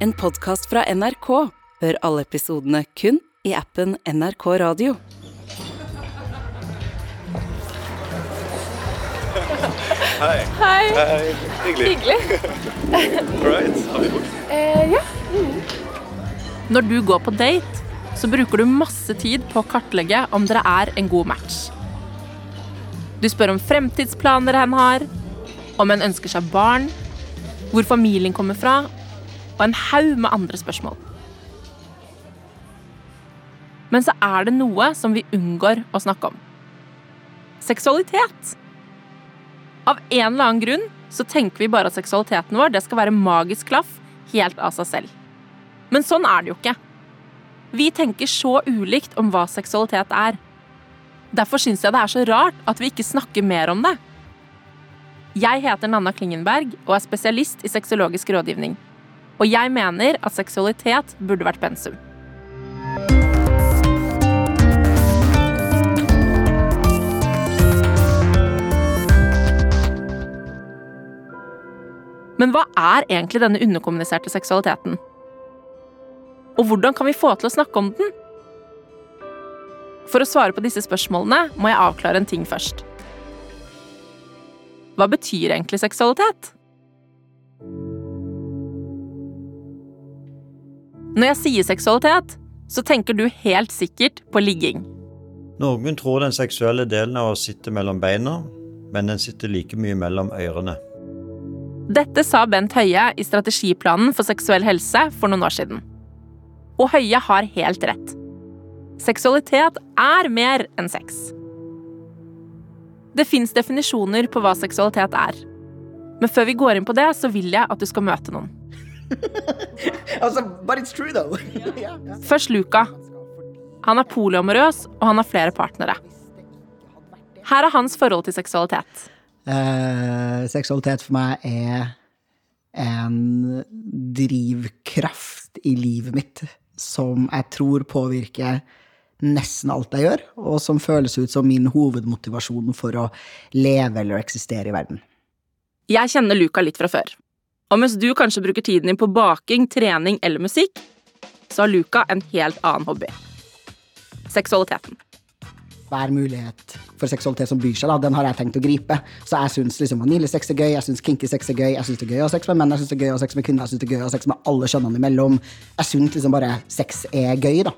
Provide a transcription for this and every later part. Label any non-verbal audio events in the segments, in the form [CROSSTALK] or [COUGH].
En podkast fra NRK. Hør alle episodene kun i appen NRK Radio. Hei. Hei. Hei. Hyggelig. Hyggelig. [LAUGHS] All right. Har vi bort? Eh, ja. Når du går på date, så bruker du masse tid på å kartlegge om dere er en god match. Du spør om fremtidsplaner hen har, om en ønsker seg barn, hvor familien kommer fra, og en haug med andre spørsmål. Men så er det noe som vi unngår å snakke om. Seksualitet. Av en eller annen grunn så tenker vi bare at seksualiteten vår det skal være magisk klaff helt av seg selv. Men sånn er det jo ikke. Vi tenker så ulikt om hva seksualitet er. Derfor syns jeg det er så rart at vi ikke snakker mer om det. Jeg heter Nanna Klingenberg og er spesialist i sexologisk rådgivning. Og jeg mener at seksualitet burde vært pensum. Men hva er egentlig denne underkommuniserte seksualiteten? Og hvordan kan vi få til å snakke om den? For å svare på disse spørsmålene må jeg avklare en ting først. Hva betyr egentlig seksualitet? Når jeg sier seksualitet, så tenker du helt sikkert på ligging. Noen tror den seksuelle delen av å sitte mellom beina, men den sitter like mye mellom ørene. Dette sa Bent Høie i Strategiplanen for seksuell helse for noen år siden. Og Høie har helt rett. Seksualitet er mer enn sex. Det fins definisjoner på hva seksualitet er. Men før vi går inn på det, så vil jeg at du skal møte noen. [LAUGHS] altså, but it's true, though. [LAUGHS] yeah. Først Luca. Han er polyamorøs, og han har flere partnere. Her er hans forhold til seksualitet. Uh, seksualitet for meg er en drivkraft i livet mitt som jeg tror påvirker nesten alt jeg gjør, og som føles ut som min hovedmotivasjon for å leve eller eksistere i verden. Jeg kjenner Luca litt fra før. Og mens du kanskje bruker tiden din på baking, trening eller musikk, så har Luca en helt annen hobby. Seksualiteten. Hver mulighet for seksualitet som byr seg, da, den har jeg tenkt å gripe. Så jeg syns liksom vaniljesex er gøy, jeg syns kinky sex er gøy, jeg syns det er gøy å ha sex med menn, jeg syns det er gøy å ha sex med kvinner, jeg syns det er gøy å ha sex med alle kjønnene imellom. Jeg syns liksom bare sex er gøy, da.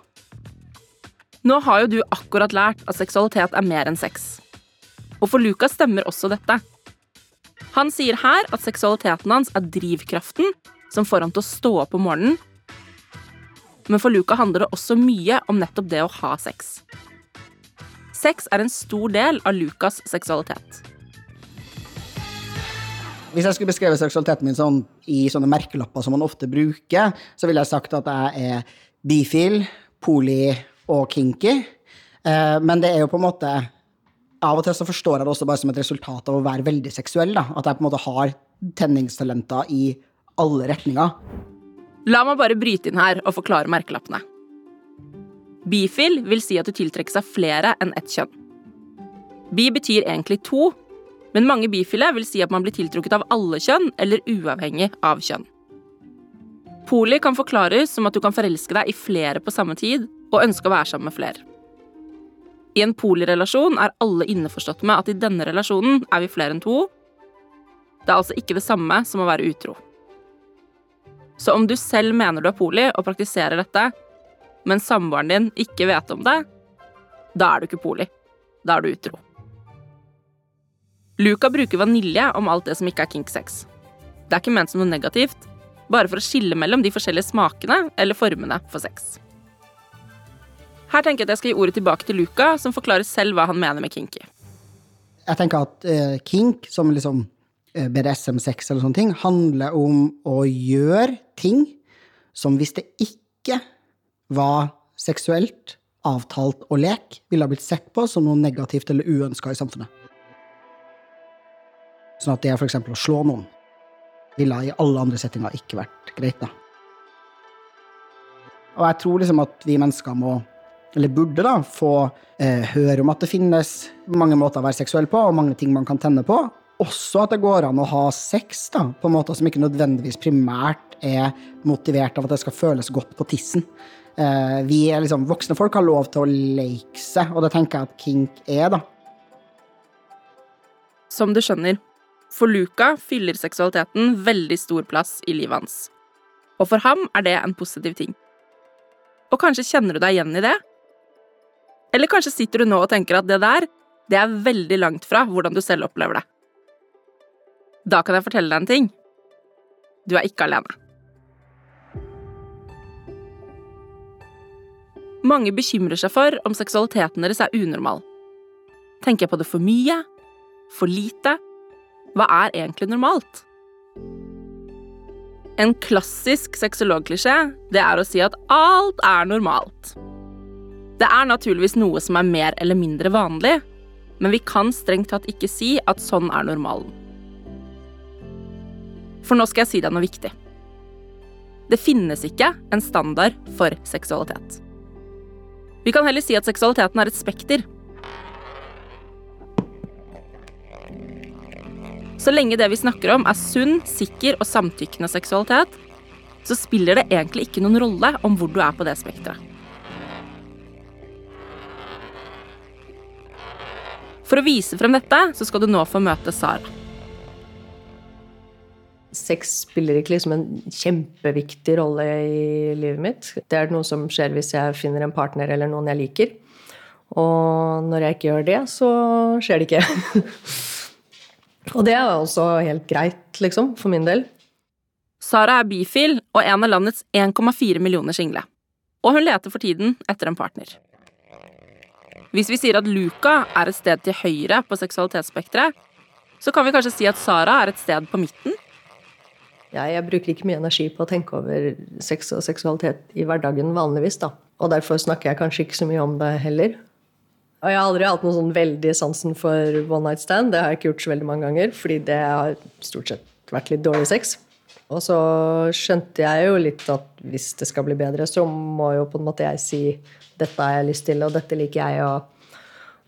Nå har jo du akkurat lært at seksualitet er mer enn sex. Og for Lucas stemmer også dette. Han sier her at seksualiteten hans er drivkraften som får han til å stå opp om morgenen. Men for Luca handler det også mye om nettopp det å ha sex. Sex er en stor del av Lucas seksualitet. Hvis jeg skulle beskrevet seksualiteten min sånn, i sånne merkelapper som man ofte bruker, så ville jeg sagt at jeg er bifil, poli og kinky. Eh, men det er jo på en måte Av og til så forstår jeg det også bare som et resultat av å være veldig seksuell. Da. At jeg på en måte har tenningstalenter i alle retninger. La meg bare bryte inn her og forklare merkelappene. Bifil vil si at du tiltrekker seg flere enn ett kjønn. Bi betyr egentlig to, men mange bifile vil si at man blir tiltrukket av alle kjønn eller uavhengig av kjønn. Poli kan forklares som at du kan forelske deg i flere på samme tid og ønske å være sammen med flere. I en polirelasjon er alle innforstått med at i denne relasjonen er vi flere enn to. Det er altså ikke det samme som å være utro. Så om du selv mener du er poli og praktiserer dette, men samboeren din ikke vet om det, da er du ikke poli. Da er du utro. Luca bruker vanilje om alt det som ikke er kinksex. Det er ikke ment som noe negativt, bare for å skille mellom de forskjellige smakene eller formene for sex. Her tenker jeg at jeg skal gi ordet tilbake til Luca, som forklarer selv hva han mener med kinky. Jeg tenker at uh, kink, som liksom uh, BDSM-sex eller sånne ting, handler om å gjøre ting som hvis det ikke var seksuelt, avtalt og lek, ville ha blitt sett på som noe negativt eller uønska i samfunnet. Sånn at det eksempel å slå noen ville i alle andre settinger ikke vært greit, da. Og jeg tror liksom at vi mennesker må, eller burde, da, få eh, høre om at det finnes mange måter å være seksuell på, og mange ting man kan tenne på. Også at det går an å ha sex da, på måter som ikke nødvendigvis primært er motivert av at det skal føles godt på tissen. Eh, vi er liksom, Voksne folk har lov til å leke seg, og det tenker jeg at kink er, da. Som du skjønner, for Luca fyller seksualiteten veldig stor plass i livet hans. Og for ham er det en positiv ting. Og kanskje kjenner du deg igjen i det? Eller kanskje sitter du nå og tenker at det der, det er veldig langt fra hvordan du selv opplever det. Da kan jeg fortelle deg en ting. Du er ikke alene. Mange bekymrer seg for om seksualiteten deres er unormal. Tenker jeg på det for mye? For lite? Hva er egentlig normalt? En klassisk sexologklisjé det er å si at alt er normalt. Det er naturligvis noe som er mer eller mindre vanlig, men vi kan strengt tatt ikke si at sånn er normalen. For nå skal jeg si deg noe viktig. Det finnes ikke en standard for seksualitet. Vi kan heller si at seksualiteten er et spekter. Så lenge det vi snakker om, er sunn, sikker og samtykkende seksualitet, så spiller det egentlig ikke noen rolle om hvor du er på det spekteret. For å vise frem dette, så skal du nå få møte Sara. Sex spiller ikke liksom en kjempeviktig rolle i livet mitt. Det er noe som skjer hvis jeg finner en partner eller noen jeg liker. Og når jeg ikke gjør det, så skjer det ikke. [LAUGHS] og det er også helt greit, liksom, for min del. Sara er bifil og en av landets 1,4 millioner single. Og hun leter for tiden etter en partner. Hvis vi sier at Luca er et sted til høyre på seksualitetsspekteret, så kan vi kanskje si at Sara er et sted på midten? Ja, jeg bruker ikke mye energi på å tenke over sex og seksualitet i hverdagen vanligvis, da. Og derfor snakker jeg kanskje ikke så mye om det heller. Og jeg har aldri hatt noen sånn veldig sansen for one night stand. Det har jeg ikke gjort så veldig mange ganger, fordi det har stort sett vært litt dårlig sex. Og så skjønte jeg jo litt at hvis det skal bli bedre, så må jo på en måte jeg si dette har jeg lyst til, og dette liker jeg, og,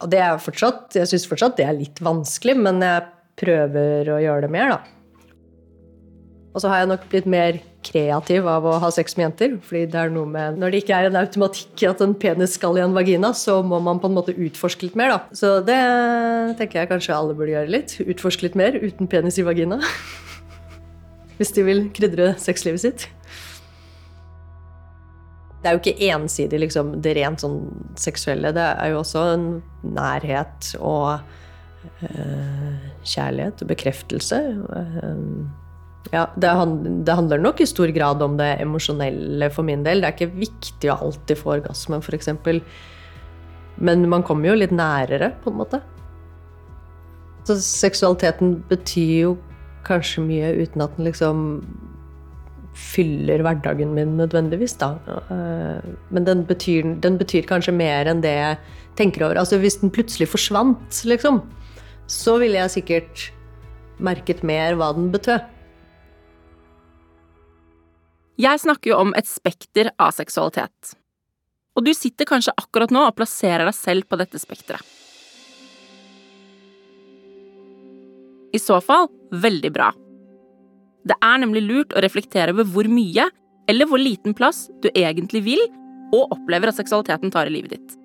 og det er fortsatt Jeg syns fortsatt det er litt vanskelig, men jeg prøver å gjøre det mer, da. Og så har jeg nok blitt mer kreativ av å ha sex med jenter. fordi det er noe med, Når det ikke er en automatikk i at en penis skal i en vagina, så må man på en måte utforske litt mer. da. Så det tenker jeg kanskje alle burde gjøre litt. Utforske litt mer uten penis i vagina. [LAUGHS] Hvis de vil krydre sexlivet sitt. Det er jo ikke ensidig liksom, det rent sånn seksuelle. Det er jo også en nærhet og øh, kjærlighet og bekreftelse. Øh, ja, det, det, handler nok i stor grad om det emosjonelle for min del. Det er ikke viktig å alltid få orgasme, f.eks. Men man kommer jo litt nærere, på en måte. Så seksualiteten betyr jo kanskje mye uten at den liksom fyller hverdagen min nødvendigvis, da. Eh, men den betyr, den betyr kanskje mer enn det jeg tenker over. Altså hvis den plutselig forsvant, liksom, så ville jeg sikkert merket mer hva den betød. Jeg snakker jo om et spekter av seksualitet. Og du sitter kanskje akkurat nå og plasserer deg selv på dette spekteret. I så fall veldig bra. Det er nemlig lurt å reflektere over hvor mye eller hvor liten plass du egentlig vil og opplever at seksualiteten tar i livet ditt.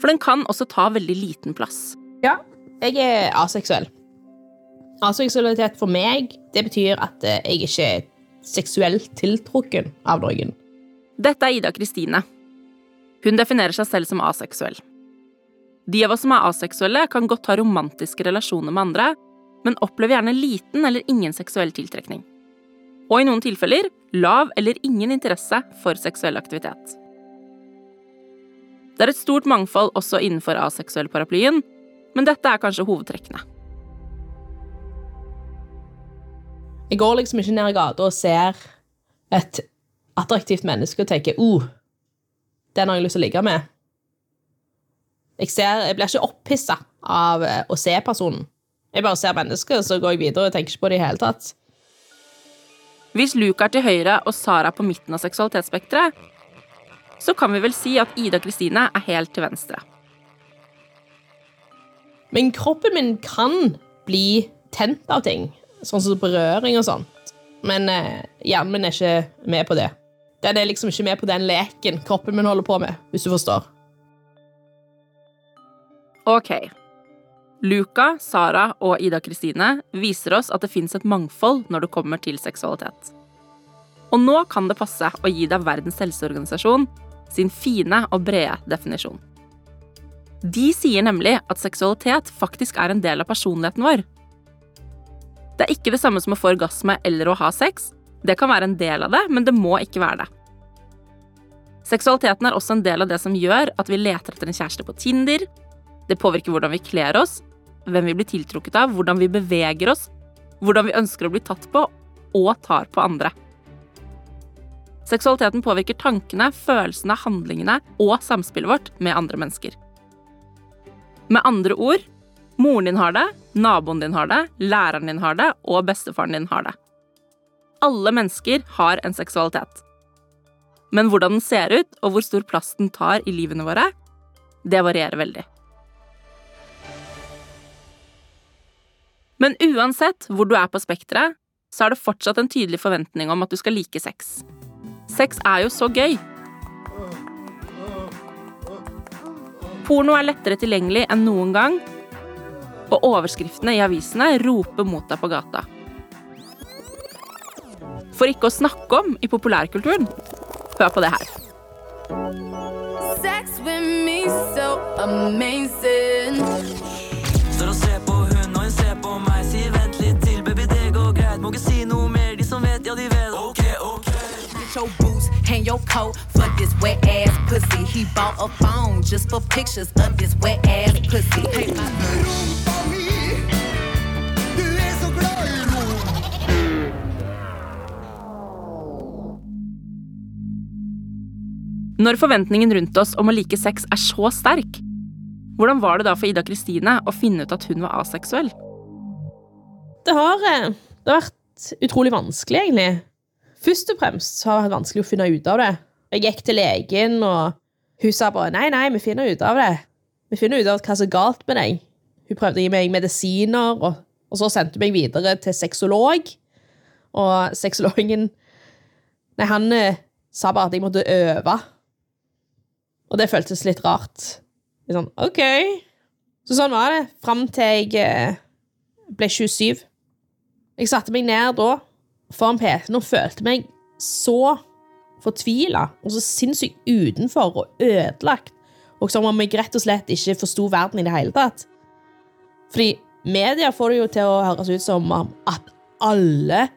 For den kan også ta veldig liten plass. Ja, jeg er aseksuell. Aseksualitet for meg, det betyr at jeg ikke er seksuelt tiltrukken av noen. Dette er Ida Kristine. Hun definerer seg selv som aseksuell. De av oss som er aseksuelle, kan godt ha romantiske relasjoner med andre, men opplever gjerne liten eller ingen seksuell tiltrekning. Og i noen tilfeller lav eller ingen interesse for seksuell aktivitet. Det er et stort mangfold også innenfor aseksuell paraplyen, men dette er kanskje hovedtrekkene. Jeg går liksom ikke ned i gata og ser et attraktivt menneske og tenker uh, den har jeg lyst til å ligge med. Jeg, ser, jeg blir ikke opphissa av eh, å se personen. Jeg bare ser mennesker, og så går jeg videre og tenker ikke på det i hele tatt. Hvis Luke er til høyre og Sara på midten av seksualitetsspekteret, så kan vi vel si at Ida Kristine er helt til venstre. Men kroppen min kan bli tent av ting sånn som berøring og sånt. Men eh, hjernen min er ikke med på det. Den er liksom ikke med på den leken kroppen min holder på med, hvis du forstår. Ok. Luca, Sara og Ida Kristine viser oss at det fins et mangfold når det kommer til seksualitet. Og nå kan det passe å gi deg Verdens helseorganisasjon sin fine og brede definisjon. De sier nemlig at seksualitet faktisk er en del av personligheten vår. Det er ikke det samme som å få orgasme eller å ha sex. Det kan være en del av det, men det må ikke være det. Seksualiteten er også en del av det som gjør at vi leter etter en kjæreste på Tinder. Det påvirker hvordan vi kler oss, hvem vi blir tiltrukket av, hvordan vi beveger oss, hvordan vi ønsker å bli tatt på, og tar på andre. Seksualiteten påvirker tankene, følelsene, handlingene og samspillet vårt med andre mennesker. Med andre ord moren din har det, naboen din har det, læreren din har det, og bestefaren din har det. Alle mennesker har en seksualitet. Men hvordan den ser ut, og hvor stor plass den tar i livene våre, det varierer veldig. Men uansett hvor du er på spekteret, så er det fortsatt en tydelig forventning om at du skal like sex. Sex er jo så gøy. Porno er lettere tilgjengelig enn noen gang, og overskriftene i avisene roper mot deg på gata. For ikke å snakke om i populærkulturen. Hør på det her. Sex with me so amazing. And your coat for this wet ass pussy. He bought a phone just for pictures of this wet ass pussy. Hey, Når forventningen rundt oss om å like sex er så sterk, hvordan var det da for Ida Kristine å finne ut at hun var aseksuell? Det har, eh, det har vært utrolig vanskelig, egentlig. Først og fremst har det vært vanskelig å finne ut av det. Jeg gikk til legen, og hun sa bare nei, nei, vi finner ut av det. Vi finner ut av hva som er galt med deg. Hun prøvde å gi meg medisiner, og, og så sendte hun meg videre til sexolog. Og sexologen Nei, han eh, sa bare at jeg måtte øve. Og det føltes litt rart. Litt sånn, OK. Så sånn var det fram til jeg eh, ble 27. Jeg satte meg ned da foran PC-en og følte meg så fortvila og så sinnssykt utenfor og ødelagt. Og som om jeg rett og slett ikke forsto verden i det hele tatt. Fordi media får det jo til å høres ut som om at alle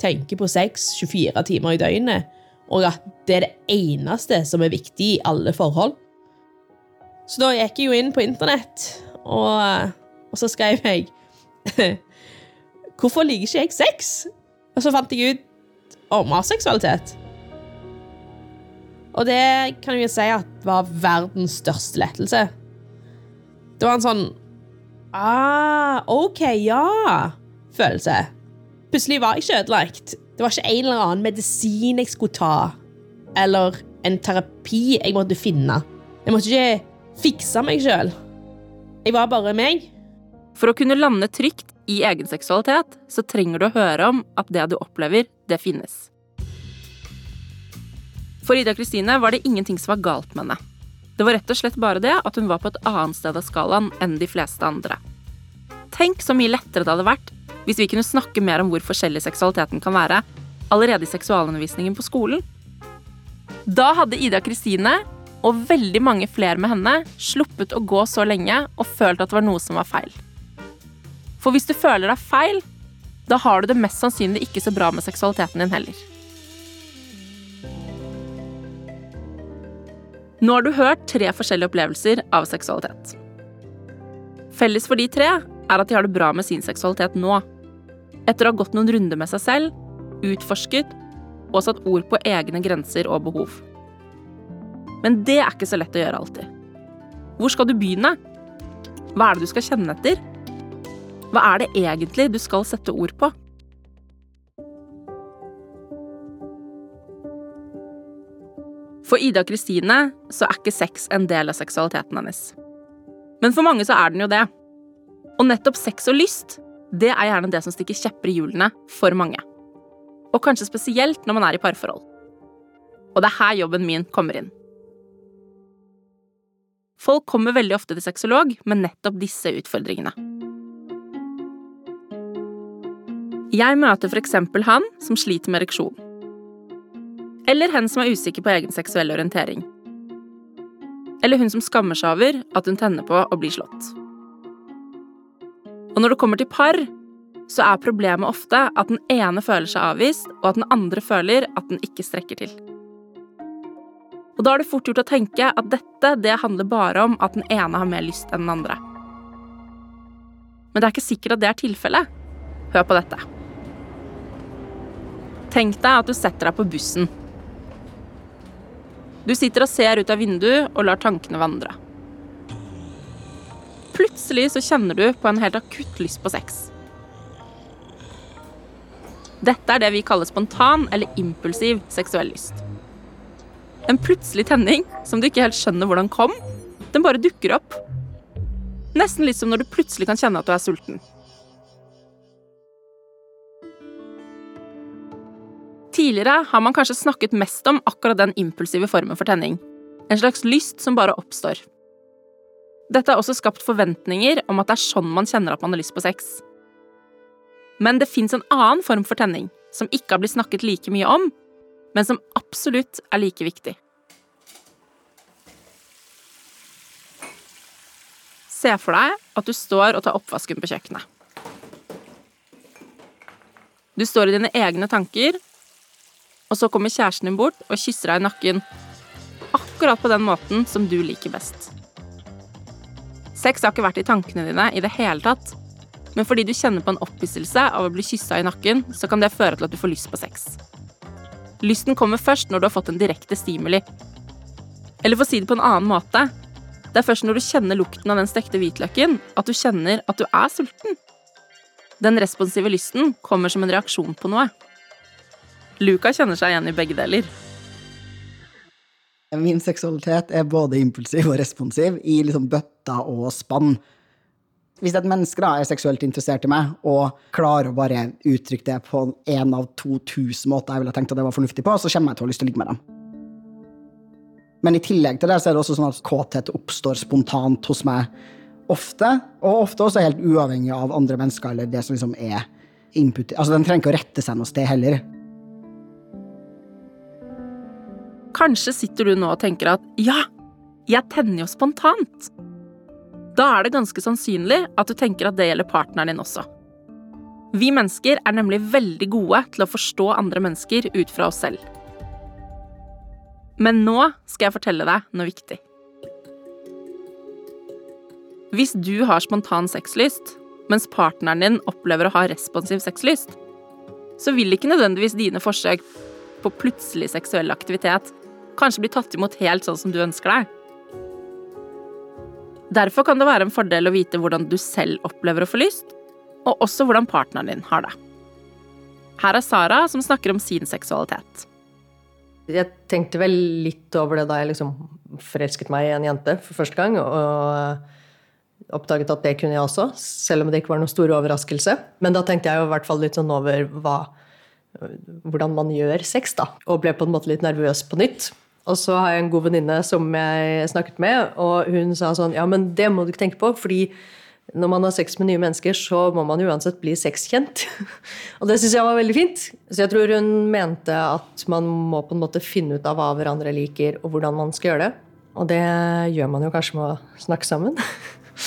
tenker på sex 24 timer i døgnet, og at det er det eneste som er viktig i alle forhold. Så da gikk jeg jo inn på internett, og, og så skrev jeg [LAUGHS] Hvorfor liker ikke jeg sex? Og så fant jeg ut om aseksualitet. Og det kan jeg jo si at var verdens største lettelse. Det var en sånn Ah, OK, ja-følelse. Plutselig var jeg ikke ødelagt. Det var ikke en eller annen medisin jeg skulle ta, eller en terapi jeg måtte finne. Jeg måtte ikke fikse meg sjøl. Jeg var bare meg. For å kunne lande trygt i egen seksualitet, så trenger du å høre om at det du opplever, det finnes. For Ida Kristine var det ingenting som var galt med henne. Det var rett og slett bare det at hun var på et annet sted av skalaen enn de fleste andre. Tenk så mye lettere det hadde vært hvis vi kunne snakke mer om hvor forskjellig seksualiteten kan være, allerede i seksualundervisningen på skolen. Da hadde Ida Kristine, og veldig mange flere med henne, sluppet å gå så lenge og følt at det var noe som var feil. For hvis du føler deg feil, da har du det mest sannsynlig ikke så bra med seksualiteten din heller. Nå har du hørt tre forskjellige opplevelser av seksualitet. Felles for de tre er at de har det bra med sin seksualitet nå. Etter å ha gått noen runder med seg selv, utforsket og satt ord på egne grenser og behov. Men det er ikke så lett å gjøre alltid. Hvor skal du begynne? Hva er det du skal kjenne etter? Hva er det egentlig du skal sette ord på? For Ida Kristine så er ikke sex en del av seksualiteten hennes. Men for mange så er den jo det. Og nettopp sex og lyst, det er gjerne det som stikker kjepper i hjulene for mange. Og kanskje spesielt når man er i parforhold. Og det er her jobben min kommer inn. Folk kommer veldig ofte til sexolog med nettopp disse utfordringene. Jeg møter eksempel han som sliter med ereksjon. Eller hen som er usikker på egen seksuell orientering. Eller hun som skammer seg over at hun tenner på å bli slått. Og når det kommer til par, så er problemet ofte at den ene føler seg avvist, og at den andre føler at den ikke strekker til. Og da er det fort gjort å tenke at dette det handler bare om at den ene har mer lyst enn den andre. Men det er ikke sikkert at det er tilfellet. Hør på dette. Tenk deg at du setter deg på bussen. Du sitter og ser ut av vinduet og lar tankene vandre. Plutselig så kjenner du på en helt akutt lyst på sex. Dette er det vi kaller spontan eller impulsiv seksuell lyst. En plutselig tenning som du ikke helt skjønner hvordan kom. Den bare dukker opp. Nesten litt som når du plutselig kan kjenne at du er sulten. Tidligere har man kanskje snakket mest om akkurat den impulsive formen for tenning. En slags lyst som bare oppstår. Dette har også skapt forventninger om at det er sånn man kjenner at man har lyst på sex. Men det fins en annen form for tenning, som ikke har blitt snakket like mye om, men som absolutt er like viktig. Se for deg at du står og tar oppvasken på kjøkkenet. Du står i dine egne tanker, og så kommer kjæresten din bort og kysser deg i nakken. Akkurat på den måten som du liker best. Sex har ikke vært i tankene dine i det hele tatt, men fordi du kjenner på en opphisselse av å bli kyssa i nakken, så kan det føre til at du får lyst på sex. Lysten kommer først når du har fått en direkte stimuli. Eller for å si det på en annen måte det er først når du kjenner lukten av den stekte hvitløken, at du kjenner at du er sulten. Den responsive lysten kommer som en reaksjon på noe. Luca kjenner seg igjen i begge deler. Min seksualitet er både impulsiv og responsiv i liksom bøtta og spann. Hvis et menneske da er seksuelt interessert i meg og klarer å bare uttrykke det på en av 2000 måter jeg ville tenkt at det var fornuftig på, så kommer jeg til å ha lyst til å ligge med dem. Men i tillegg til det så er det også sånn at kåthet oppstår spontant hos meg ofte, og ofte også helt uavhengig av andre mennesker eller det som liksom er input. Altså, Den trenger ikke å rette seg noe sted heller. Kanskje sitter du nå og tenker at ja, jeg tenner jo spontant. Da er det ganske sannsynlig at du tenker at det gjelder partneren din også. Vi mennesker er nemlig veldig gode til å forstå andre mennesker ut fra oss selv. Men nå skal jeg fortelle deg noe viktig. Hvis du har spontan sexlyst, mens partneren din opplever å ha responsiv sexlyst, så vil ikke nødvendigvis dine forsøk på plutselig seksuell aktivitet kanskje bli tatt imot helt sånn som du ønsker deg. Derfor kan det være en fordel å vite hvordan du selv opplever å få lyst, og også hvordan partneren din har det. Her er Sara som snakker om sin seksualitet. Jeg tenkte vel litt over det da jeg liksom forelsket meg i en jente for første gang. Og oppdaget at det kunne jeg også, selv om det ikke var noen stor overraskelse. Men da tenkte jeg jo i hvert fall litt sånn over hva, hvordan man gjør sex, da. Og ble på en måte litt nervøs på nytt. Og så har jeg en god venninne som jeg snakket med, og hun sa sånn Ja, men det må du ikke tenke på, fordi når man har sex med nye mennesker, så må man uansett bli sexkjent. [LAUGHS] og det syns jeg var veldig fint. Så jeg tror hun mente at man må på en måte finne ut av hva hverandre liker, og hvordan man skal gjøre det. Og det gjør man jo kanskje med å snakke sammen.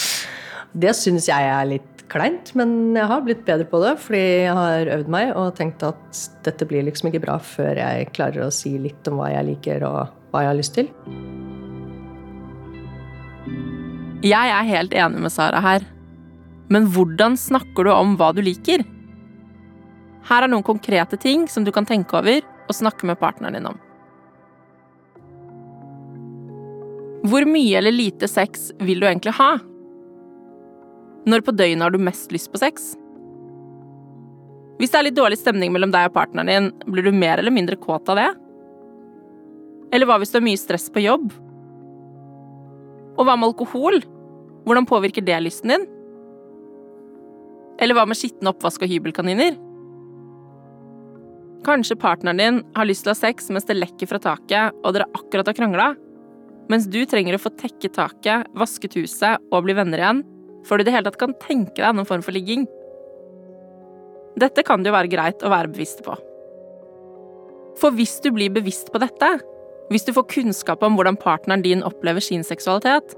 [LAUGHS] det syns jeg er litt kleint, men jeg har blitt bedre på det fordi jeg har øvd meg og tenkt at dette blir liksom ikke bra før jeg klarer å si litt om hva jeg liker og hva jeg har lyst til. Jeg er helt enig med Sara her. Men hvordan snakker du om hva du liker? Her er noen konkrete ting som du kan tenke over og snakke med partneren din om. Hvor mye eller lite sex vil du egentlig ha? Når på døgnet har du mest lyst på sex? Hvis det er litt dårlig stemning mellom deg og partneren din, blir du mer eller mindre kåt av det? Eller hva hvis du har mye stress på jobb? Og hva med alkohol? Hvordan påvirker det lysten din? Eller hva med skitten oppvask og hybelkaniner? Kanskje partneren din har lyst til å ha sex mens det lekker fra taket, og dere akkurat har krangla, mens du trenger å få tekket taket, vasket huset og bli venner igjen før du i det hele tatt kan tenke deg noen form for ligging. Dette kan det jo være greit å være bevisst på. For hvis du blir bevisst på dette, hvis du får kunnskap om hvordan partneren din opplever sin seksualitet,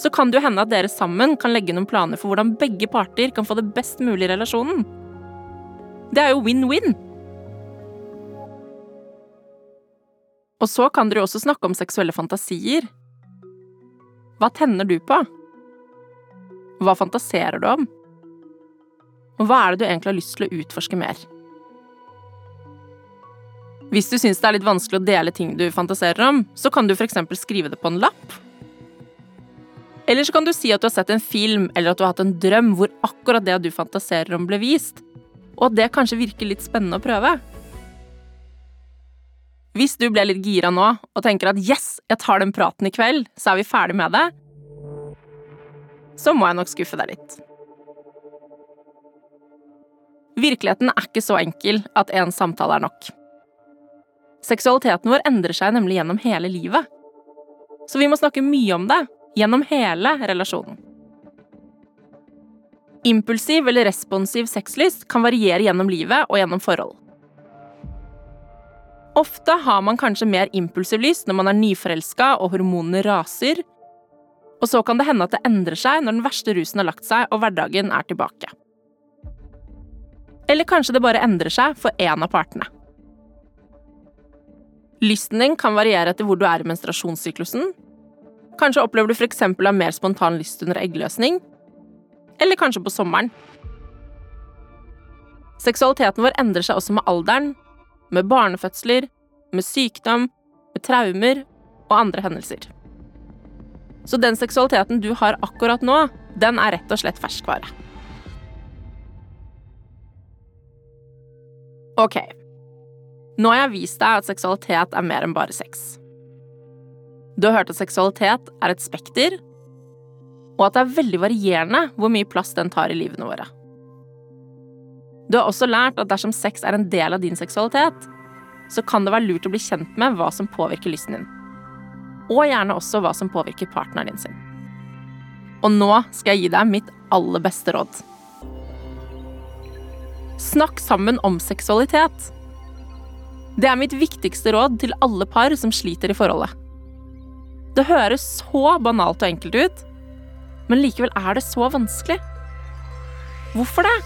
så kan det jo hende at dere sammen kan legge noen planer for hvordan begge parter kan få det best mulig i relasjonen. Det er jo win-win. Og så kan dere jo også snakke om seksuelle fantasier. Hva tenner du på? Hva fantaserer du om? Og hva er det du egentlig har lyst til å utforske mer? Hvis du syns det er litt vanskelig å dele ting du fantaserer om, så kan du f.eks. skrive det på en lapp. Eller så kan du si at du har sett en film eller at du har hatt en drøm hvor akkurat det du fantaserer om, ble vist, og at det kanskje virker litt spennende å prøve. Hvis du ble litt gira nå og tenker at yes, jeg tar den praten i kveld, så er vi ferdig med det, så må jeg nok skuffe deg litt. Virkeligheten er ikke så enkel at én samtale er nok. Seksualiteten vår endrer seg nemlig gjennom hele livet. Så vi må snakke mye om det gjennom hele relasjonen. Impulsiv eller responsiv sexlyst kan variere gjennom livet og gjennom forhold. Ofte har man kanskje mer impulsiv lyst når man er nyforelska og hormonene raser, og så kan det hende at det endrer seg når den verste rusen har lagt seg og hverdagen er tilbake. Eller kanskje det bare endrer seg for én av partene. Lysten din kan variere etter hvor du er i menstruasjonssyklusen. Kanskje opplever du f.eks. å ha mer spontan lyst under eggløsning. Eller kanskje på sommeren. Seksualiteten vår endrer seg også med alderen, med barnefødsler, med sykdom, med traumer og andre hendelser. Så den seksualiteten du har akkurat nå, den er rett og slett ferskvare. Ok. Nå har jeg vist deg at seksualitet er mer enn bare sex. Du har hørt at seksualitet er et spekter, og at det er veldig varierende hvor mye plass den tar i livene våre. Du har også lært at dersom sex er en del av din seksualitet, så kan det være lurt å bli kjent med hva som påvirker lysten din. Og gjerne også hva som påvirker partneren din sin. Og nå skal jeg gi deg mitt aller beste råd. Snakk sammen om seksualitet. Det er mitt viktigste råd til alle par som sliter i forholdet. Det høres så banalt og enkelt ut, men likevel er det så vanskelig. Hvorfor det?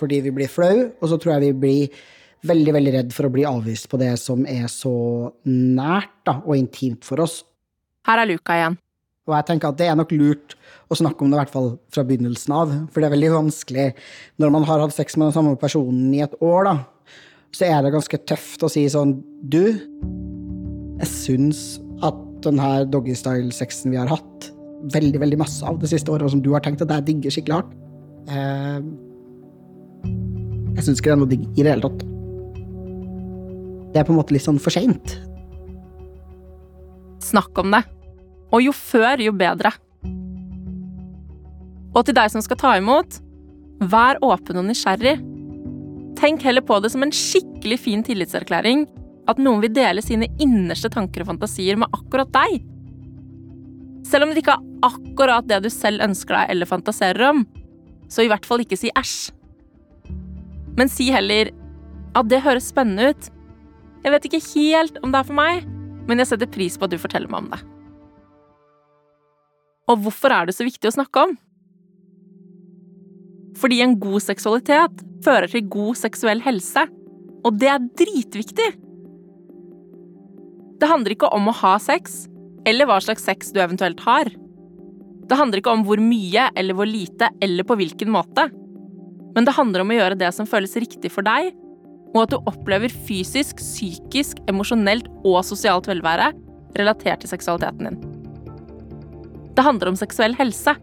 Fordi vi blir flau, og så tror jeg vi blir veldig veldig redd for å bli avvist på det som er så nært da, og intimt for oss. Her er Luka igjen. Og jeg tenker at det er nok lurt å snakke om det i hvert fall fra begynnelsen av. For det er veldig vanskelig når man har hatt sex med den samme personen i et år, da. Så er det ganske tøft å si sånn Du, jeg syns at den her doggystyle-sexen vi har hatt veldig, veldig masse av det siste året, og som du har tenkt at jeg digger skikkelig hardt eh, Jeg syns ikke det er noe digg i det hele tatt. Det er på en måte litt sånn for seint. Snakk om det. Og jo før, jo bedre. Og til deg som skal ta imot, vær åpen og nysgjerrig. Tenk heller på det som en skikkelig fin tillitserklæring at noen vil dele sine innerste tanker og fantasier med akkurat deg. Selv om det ikke er akkurat det du selv ønsker deg eller fantaserer om, så i hvert fall ikke si æsj. Men si heller at det høres spennende ut. Jeg vet ikke helt om det er for meg, men jeg setter pris på at du forteller meg om det. Og hvorfor er det så viktig å snakke om? Fordi en god seksualitet fører til god seksuell helse, og det er dritviktig! Det handler ikke om å ha sex, eller hva slags sex du eventuelt har. Det handler ikke om hvor mye eller hvor lite eller på hvilken måte. Men det handler om å gjøre det som føles riktig for deg, og at du opplever fysisk, psykisk, emosjonelt og sosialt velvære relatert til seksualiteten din. Det handler om seksuell helse.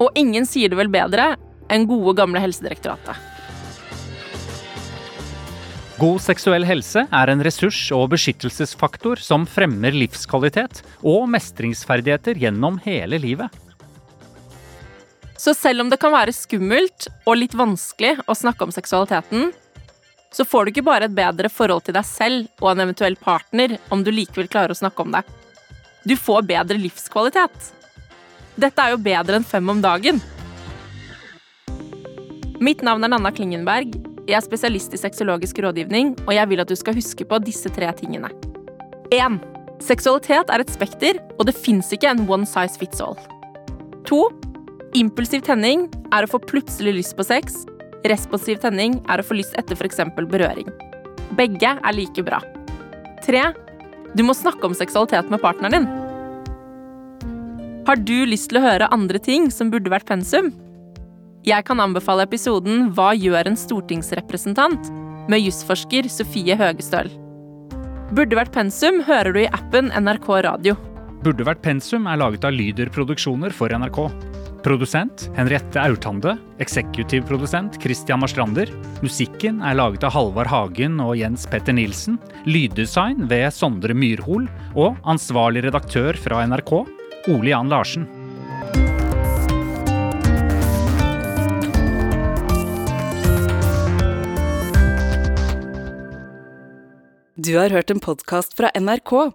Og ingen sier det vel bedre enn gode, gamle Helsedirektoratet. God seksuell helse er en ressurs- og beskyttelsesfaktor som fremmer livskvalitet og mestringsferdigheter gjennom hele livet. Så selv om det kan være skummelt og litt vanskelig å snakke om seksualiteten, så får du ikke bare et bedre forhold til deg selv og en eventuell partner om du likevel klarer å snakke om det. Du får bedre livskvalitet. Dette er jo bedre enn fem om dagen. Mitt navn er Nanna Klingenberg. Jeg er spesialist i sexologisk rådgivning, og jeg vil at du skal huske på disse tre tingene. 1. Seksualitet er et spekter, og det fins ikke en one size fits all. 2. Impulsiv tenning er å få plutselig lyst på sex. Responsiv tenning er å få lyst etter f.eks. berøring. Begge er like bra. 3. Du må snakke om seksualitet med partneren din. Har du lyst til å høre andre ting som burde vært pensum? Jeg kan anbefale episoden Hva gjør en stortingsrepresentant? med jusforsker Sofie Høgestøl. Burde vært pensum hører du i appen NRK Radio. Burde vært pensum er laget av Lyder Produksjoner for NRK. Produsent Henriette Aurtande. Eksekutiv produsent Christian Marstrander. Musikken er laget av Halvard Hagen og Jens Petter Nilsen. Lyddesign ved Sondre Myrhol. Og ansvarlig redaktør fra NRK, Ole Jan Larsen. Du har hørt en podkast fra NRK.